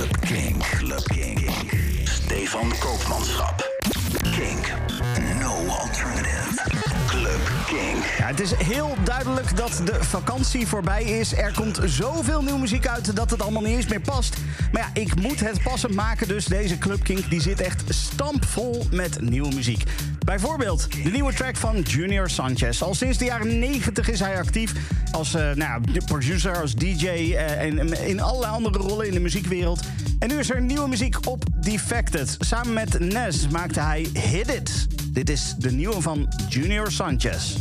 Club King. Club King. Stefan Koopmanschap. Kink. No alternative. Club King. Ja, het is heel duidelijk dat de vakantie voorbij is. Er komt zoveel nieuwe muziek uit dat het allemaal niet eens meer past. Maar ja, ik moet het passend maken, dus deze Club Kink die zit echt stampvol met nieuwe muziek. Bijvoorbeeld de nieuwe track van Junior Sanchez. Al sinds de jaren 90 is hij actief als uh, nou producer, als DJ uh, en in allerlei andere rollen in de muziekwereld. En nu is er nieuwe muziek op Defected. Samen met Nes maakte hij Hit It. Dit is de nieuwe van Junior Sanchez.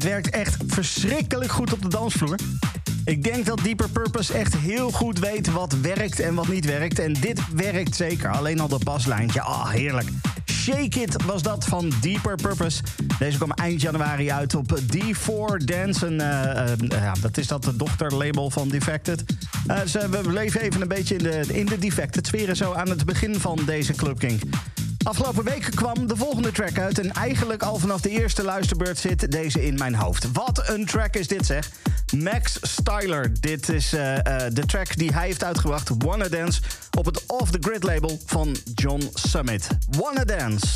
Dit werkt echt verschrikkelijk goed op de dansvloer. Ik denk dat Deeper Purpose echt heel goed weet wat werkt en wat niet werkt. En dit werkt zeker. Alleen al dat baslijntje. Ah, oh, heerlijk. Shake It was dat van Deeper Purpose. Deze kwam eind januari uit op D4 Dance. En, uh, uh, ja, dat is dat dochterlabel van Defected. Uh, we bleven even een beetje in de, in de Defected sferen zo aan het begin van deze Club King. Afgelopen week kwam de volgende track uit. En eigenlijk al vanaf de eerste luisterbeurt zit deze in mijn hoofd. Wat een track is dit zeg. Max Styler. Dit is uh, uh, de track die hij heeft uitgebracht. Wanna Dance. Op het Off The Grid label van John Summit. Wanna Dance.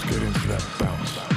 Let's get into that bounce.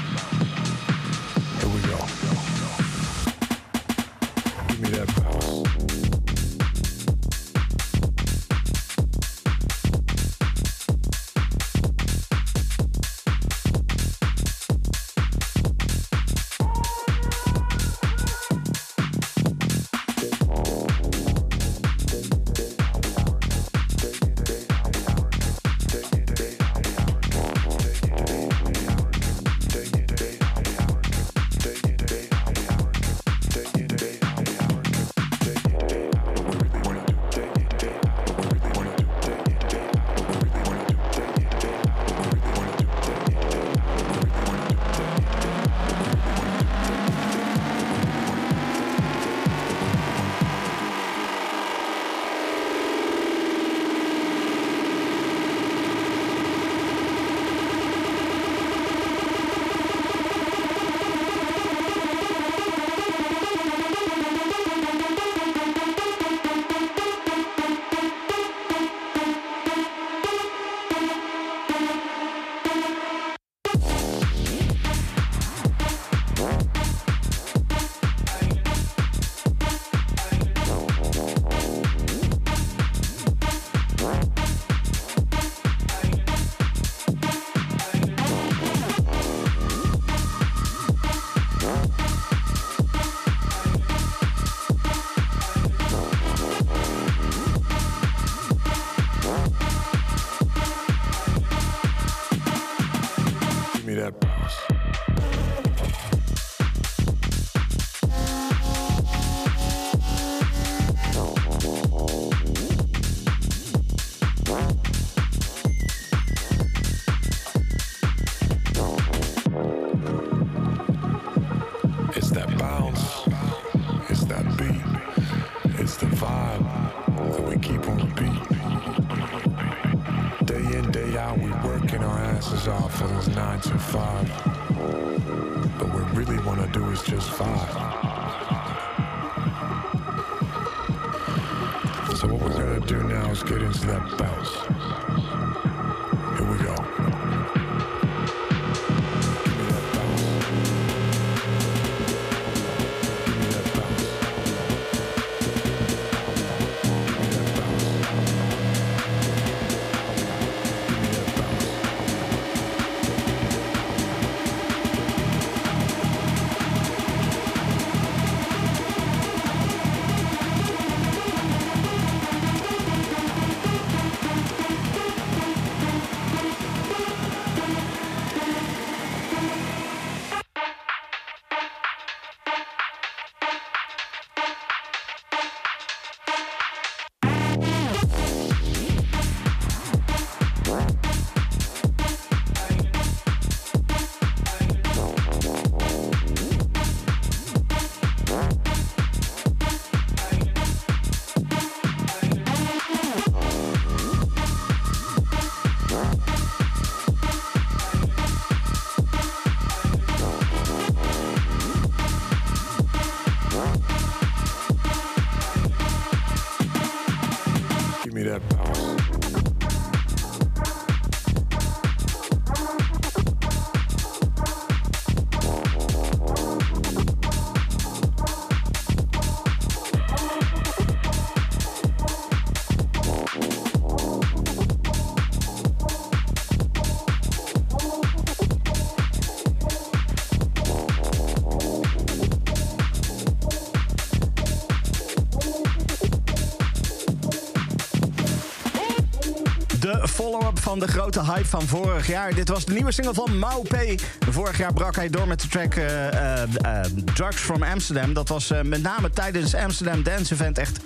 Van de grote hype van vorig jaar. Dit was de nieuwe single van Mau P. Vorig jaar brak hij door met de track uh, uh, Drugs from Amsterdam. Dat was met name tijdens Amsterdam Dance Event echt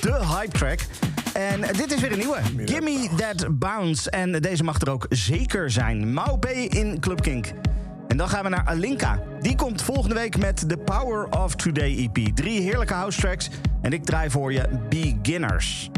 de hype track. En dit is weer een nieuwe. Gimme That Bounce. En deze mag er ook zeker zijn. Mau P in Club Kink. En dan gaan we naar Alinka. Die komt volgende week met The Power of Today EP. Drie heerlijke house tracks. En ik draai voor je Beginners.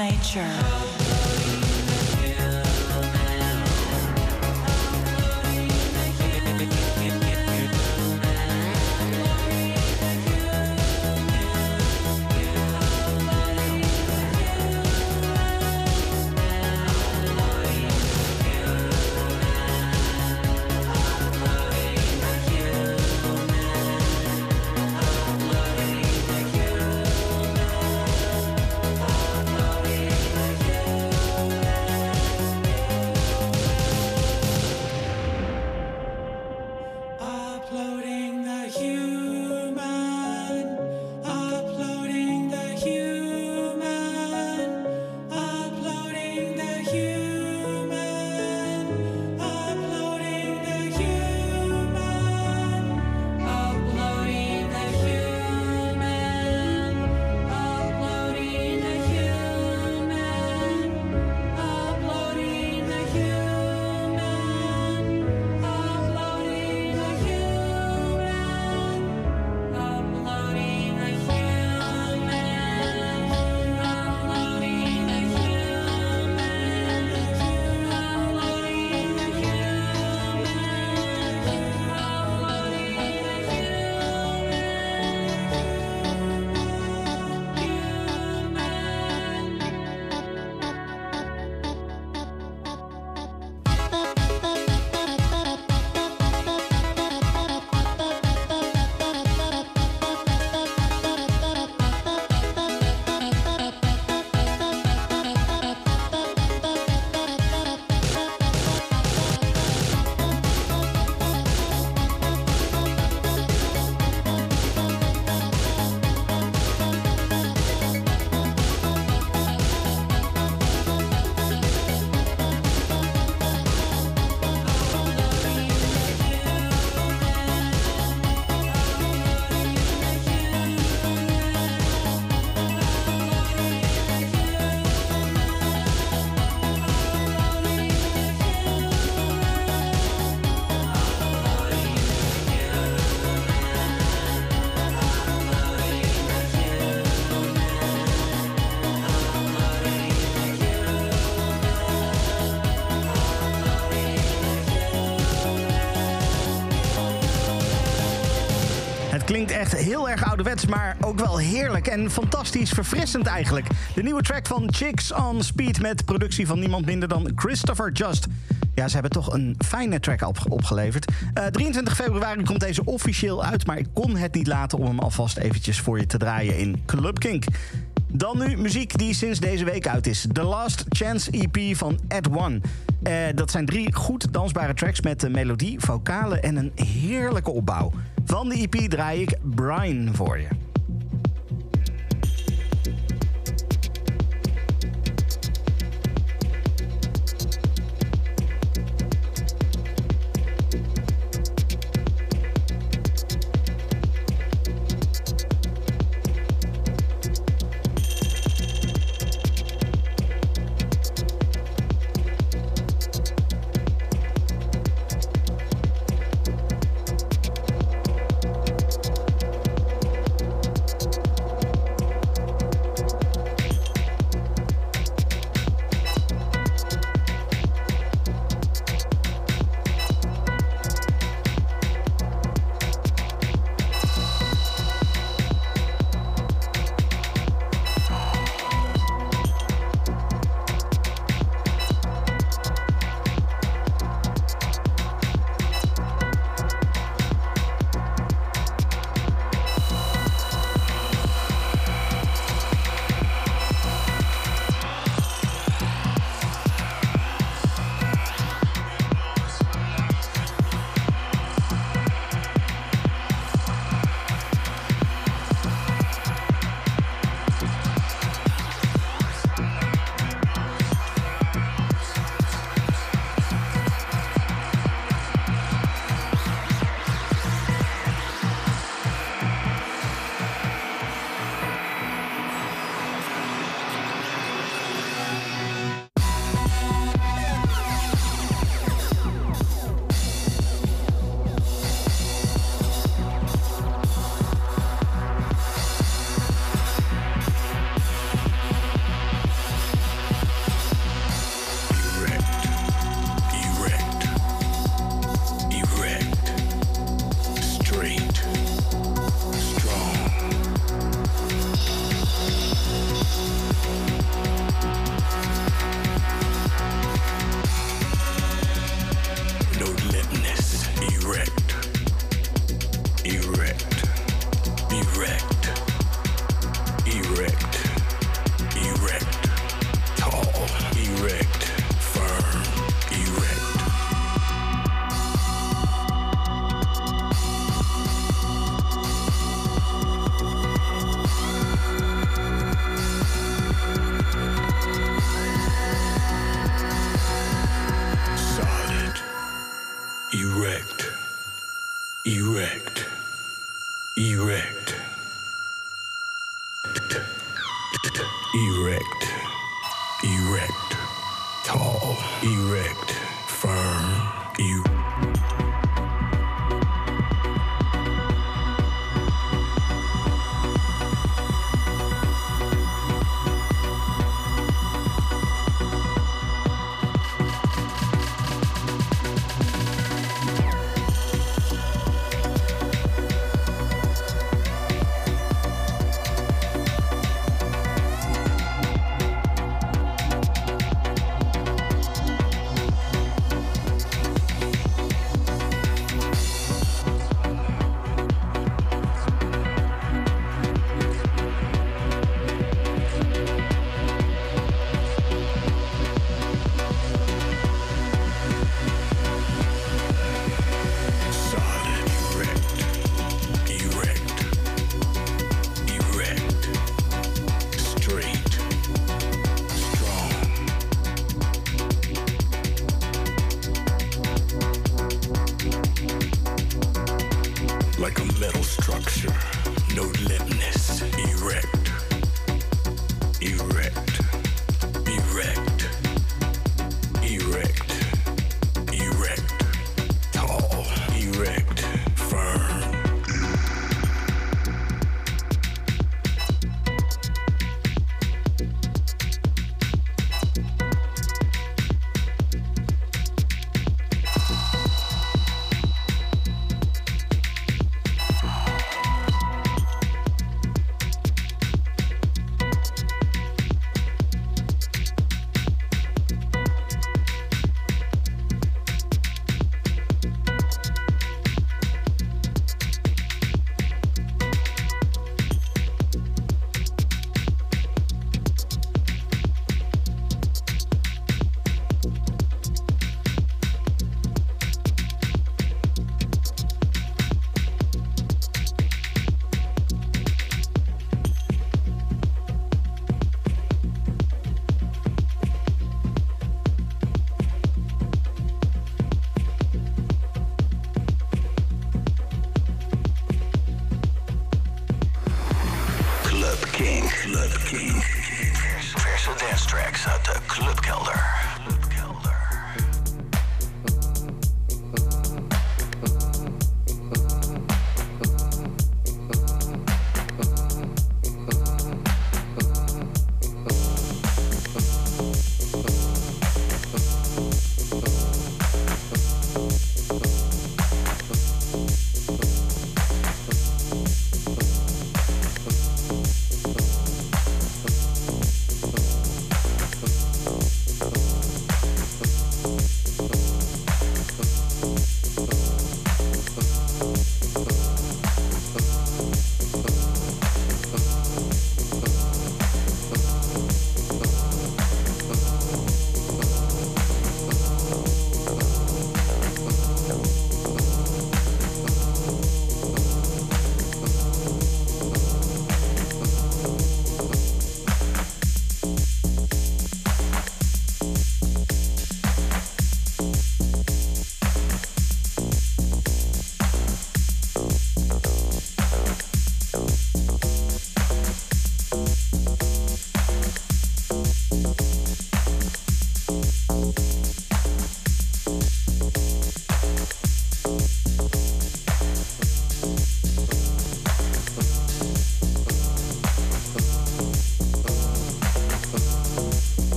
Nature. Klinkt echt heel erg ouderwets, maar ook wel heerlijk en fantastisch verfrissend eigenlijk. De nieuwe track van Chicks on Speed met productie van niemand minder dan Christopher Just. Ja, ze hebben toch een fijne track op opgeleverd. 23 eh, februari komt deze officieel uit, maar ik kon het niet laten om hem alvast eventjes voor je te draaien in Club Kink. Dan nu muziek die sinds deze week uit is. The Last Chance EP van Ed One. Uh, dat zijn drie goed dansbare tracks met een melodie, vocalen en een heerlijke opbouw. Van de EP draai ik Brian voor je.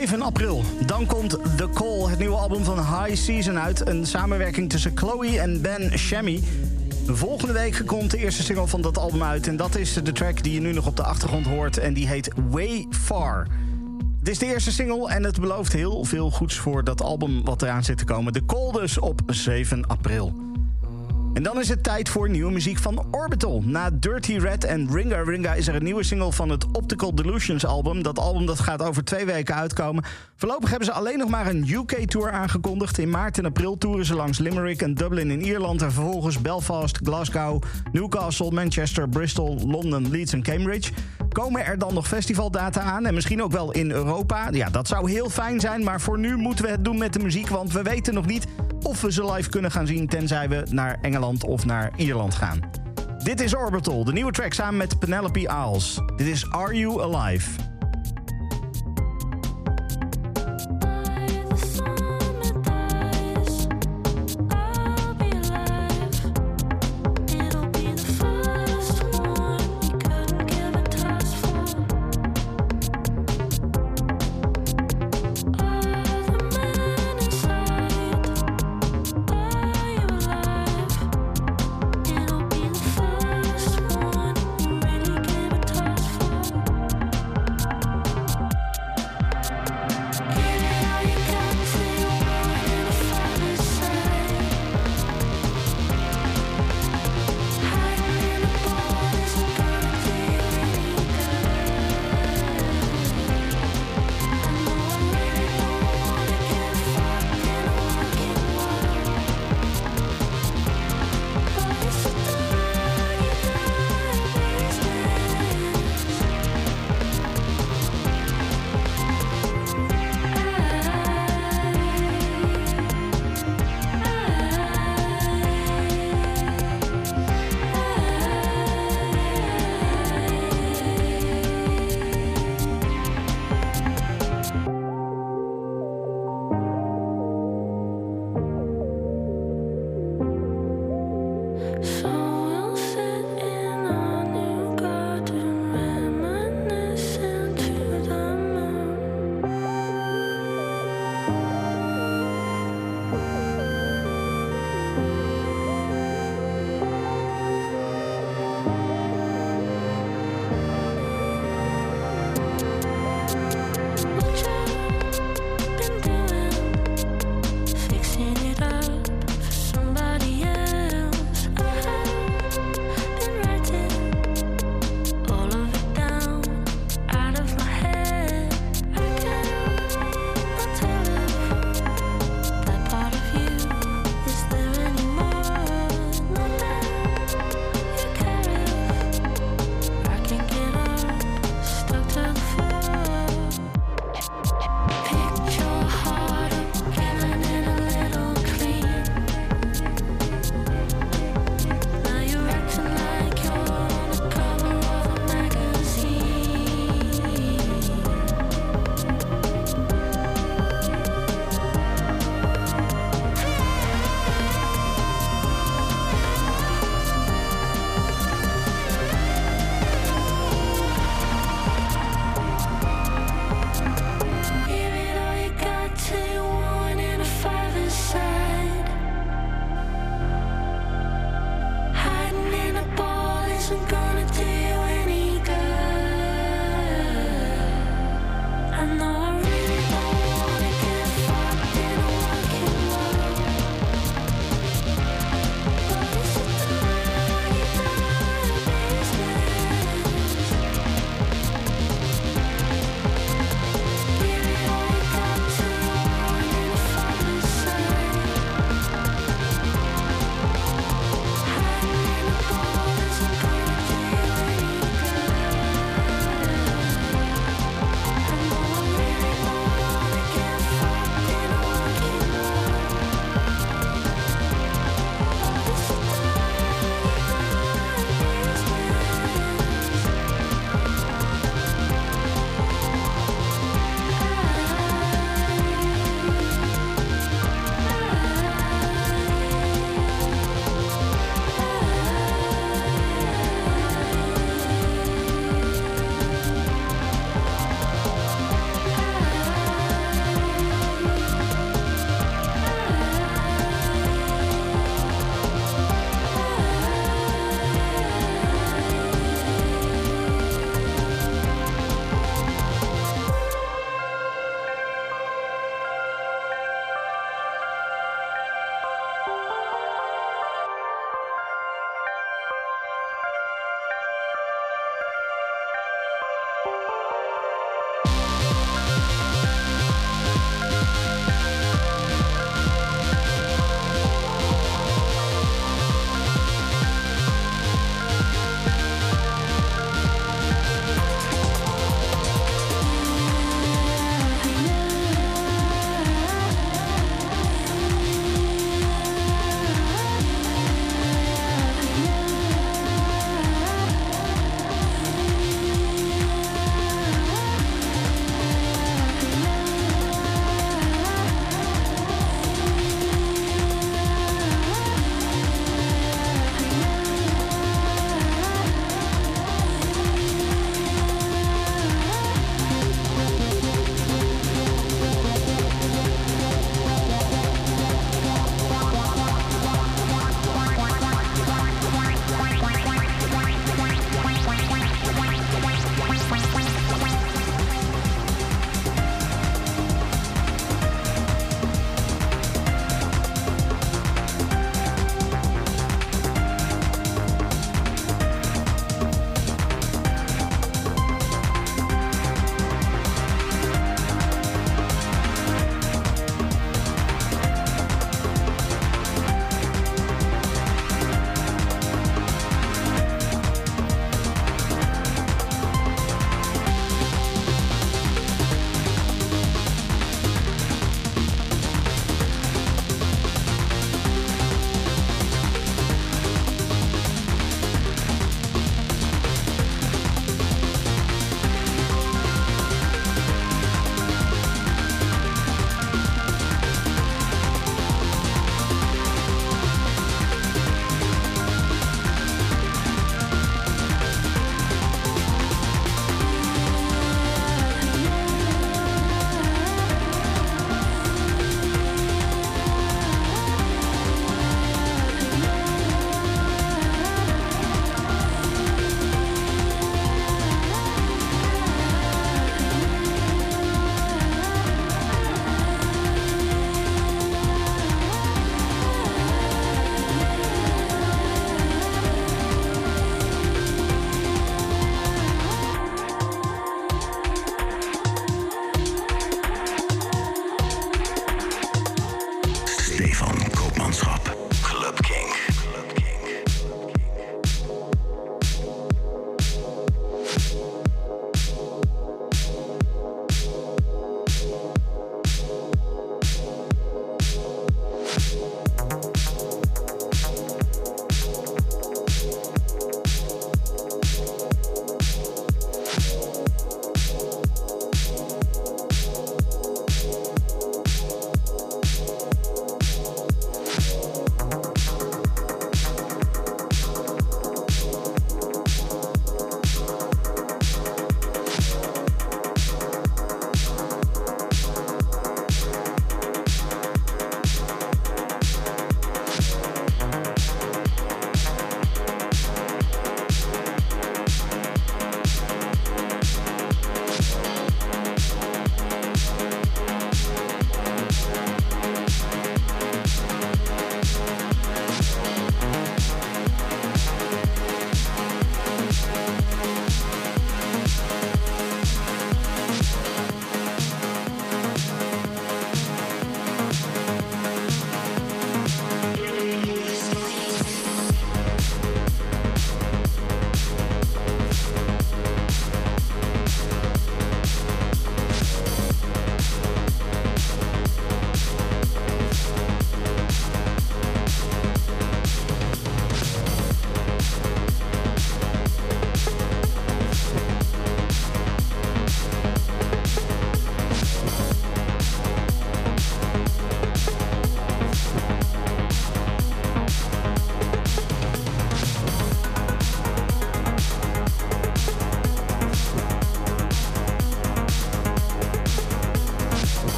7 april. Dan komt The Call, het nieuwe album van High Season uit. Een samenwerking tussen Chloe en Ben Shammy. Volgende week komt de eerste single van dat album uit. En dat is de track die je nu nog op de achtergrond hoort. En die heet Way Far. Het is de eerste single en het belooft heel veel goeds voor dat album wat eraan zit te komen. The Call dus op 7 april. En dan is het tijd voor nieuwe muziek van Na Dirty Red en Ringa Ringa is er een nieuwe single van het Optical Delusions album. Dat album dat gaat over twee weken uitkomen. Voorlopig hebben ze alleen nog maar een UK-tour aangekondigd. In maart en april toeren ze langs Limerick en Dublin in Ierland... en vervolgens Belfast, Glasgow, Newcastle, Manchester, Bristol, Londen, Leeds en Cambridge. Komen er dan nog festivaldata aan en misschien ook wel in Europa? Ja, dat zou heel fijn zijn, maar voor nu moeten we het doen met de muziek... want we weten nog niet of we ze live kunnen gaan zien... tenzij we naar Engeland of naar Ierland gaan. Dit is Orbital, de nieuwe track samen met Penelope Aals. Dit is Are You Alive?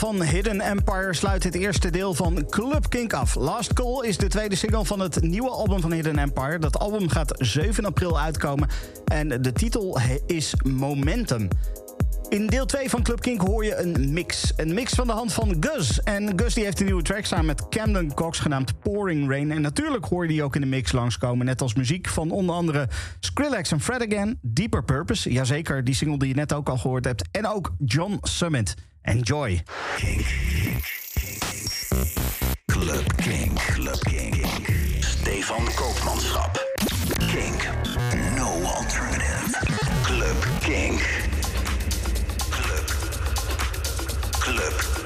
Van Hidden Empire sluit het eerste deel van Club Kink af. Last Call is de tweede single van het nieuwe album van Hidden Empire. Dat album gaat 7 april uitkomen en de titel is Momentum. In deel 2 van Club Kink hoor je een mix. Een mix van de hand van Gus. En Gus die heeft een nieuwe track samen met Camden Cox genaamd Pouring Rain. En natuurlijk hoor je die ook in de mix langskomen. Net als muziek van onder andere Skrillex en Fred Again. Deeper Purpose, jazeker, die single die je net ook al gehoord hebt. En ook John Summit. Enjoy. Kink. Club Kink. Club Kink. Stefan Koopmanschap. Kink. No alternative. Club Kink. Club. Club.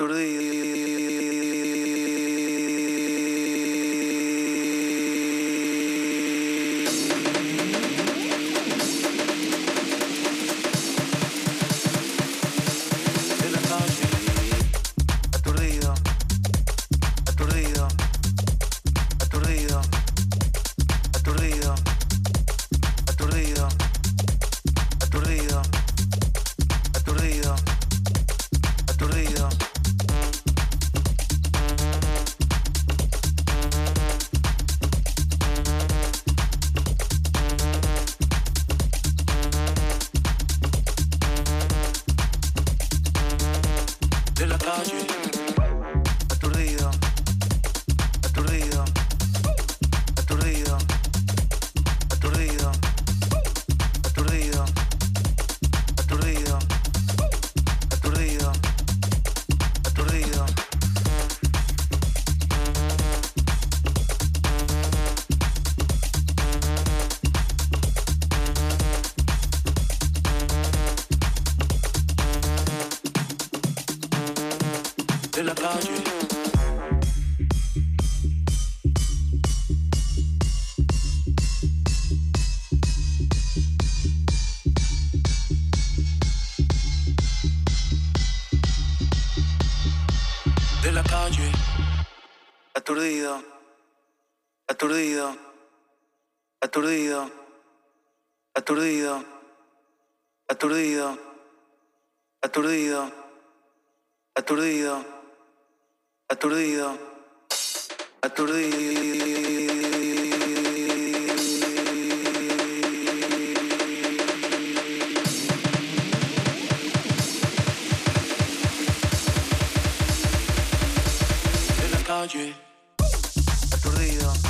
tour de la calle. Aturdido, aturdido, aturdido, aturdido, aturdido, aturdido, aturdido, aturdido, aturdido. calle, aturdido.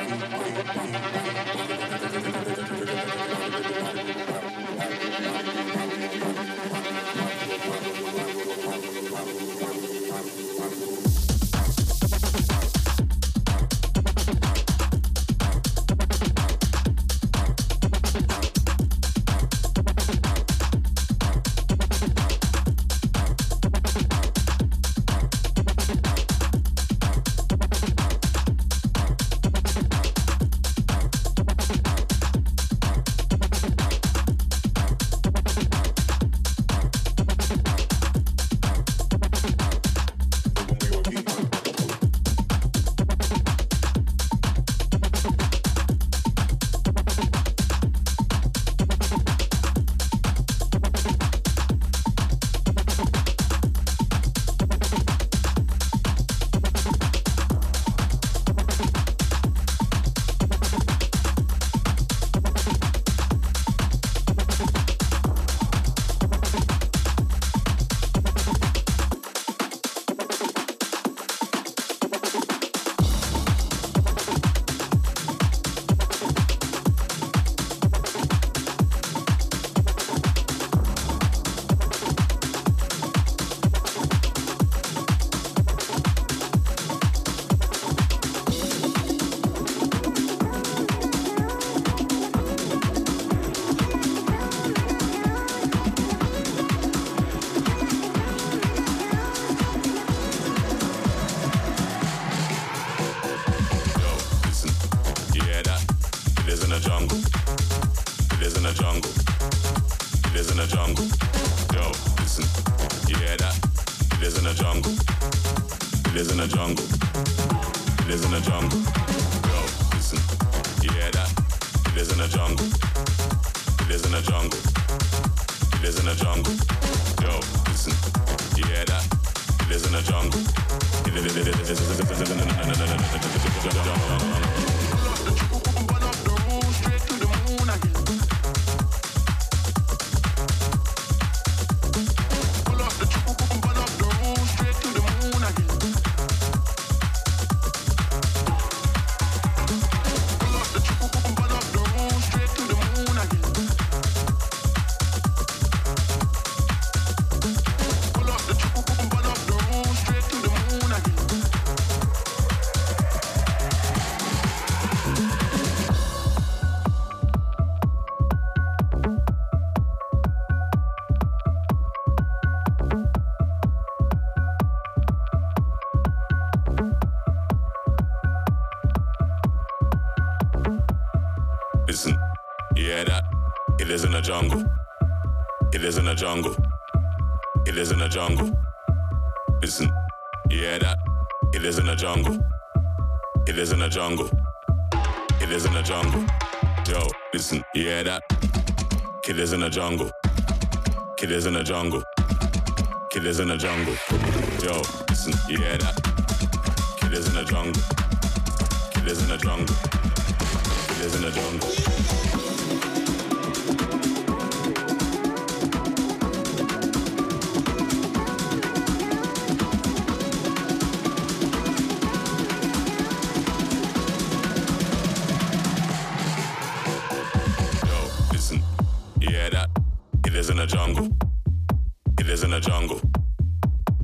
the jungle.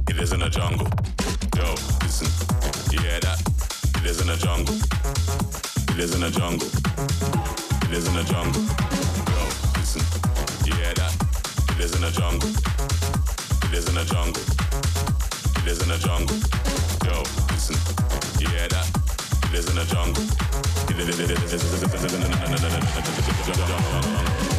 It is in the jungle. Yo, listen, you hear that? It is in the jungle. It is in the jungle. It is in the jungle. Yo, listen, you hear that? It is in the jungle. It is in the jungle. It is in the jungle. Yo, listen, you hear that? It is in the jungle. It the jungle.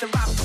the rock.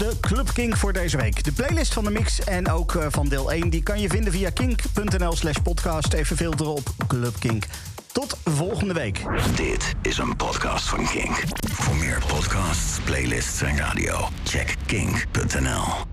De Club Kink voor deze week. De playlist van de mix en ook eh, van deel 1... die kan je vinden via kink.nl slash podcast. Even filteren op Club Kink. Tot volgende week. Dit is een podcast van Kink. Voor meer podcasts, playlists en radio, check kink.nl.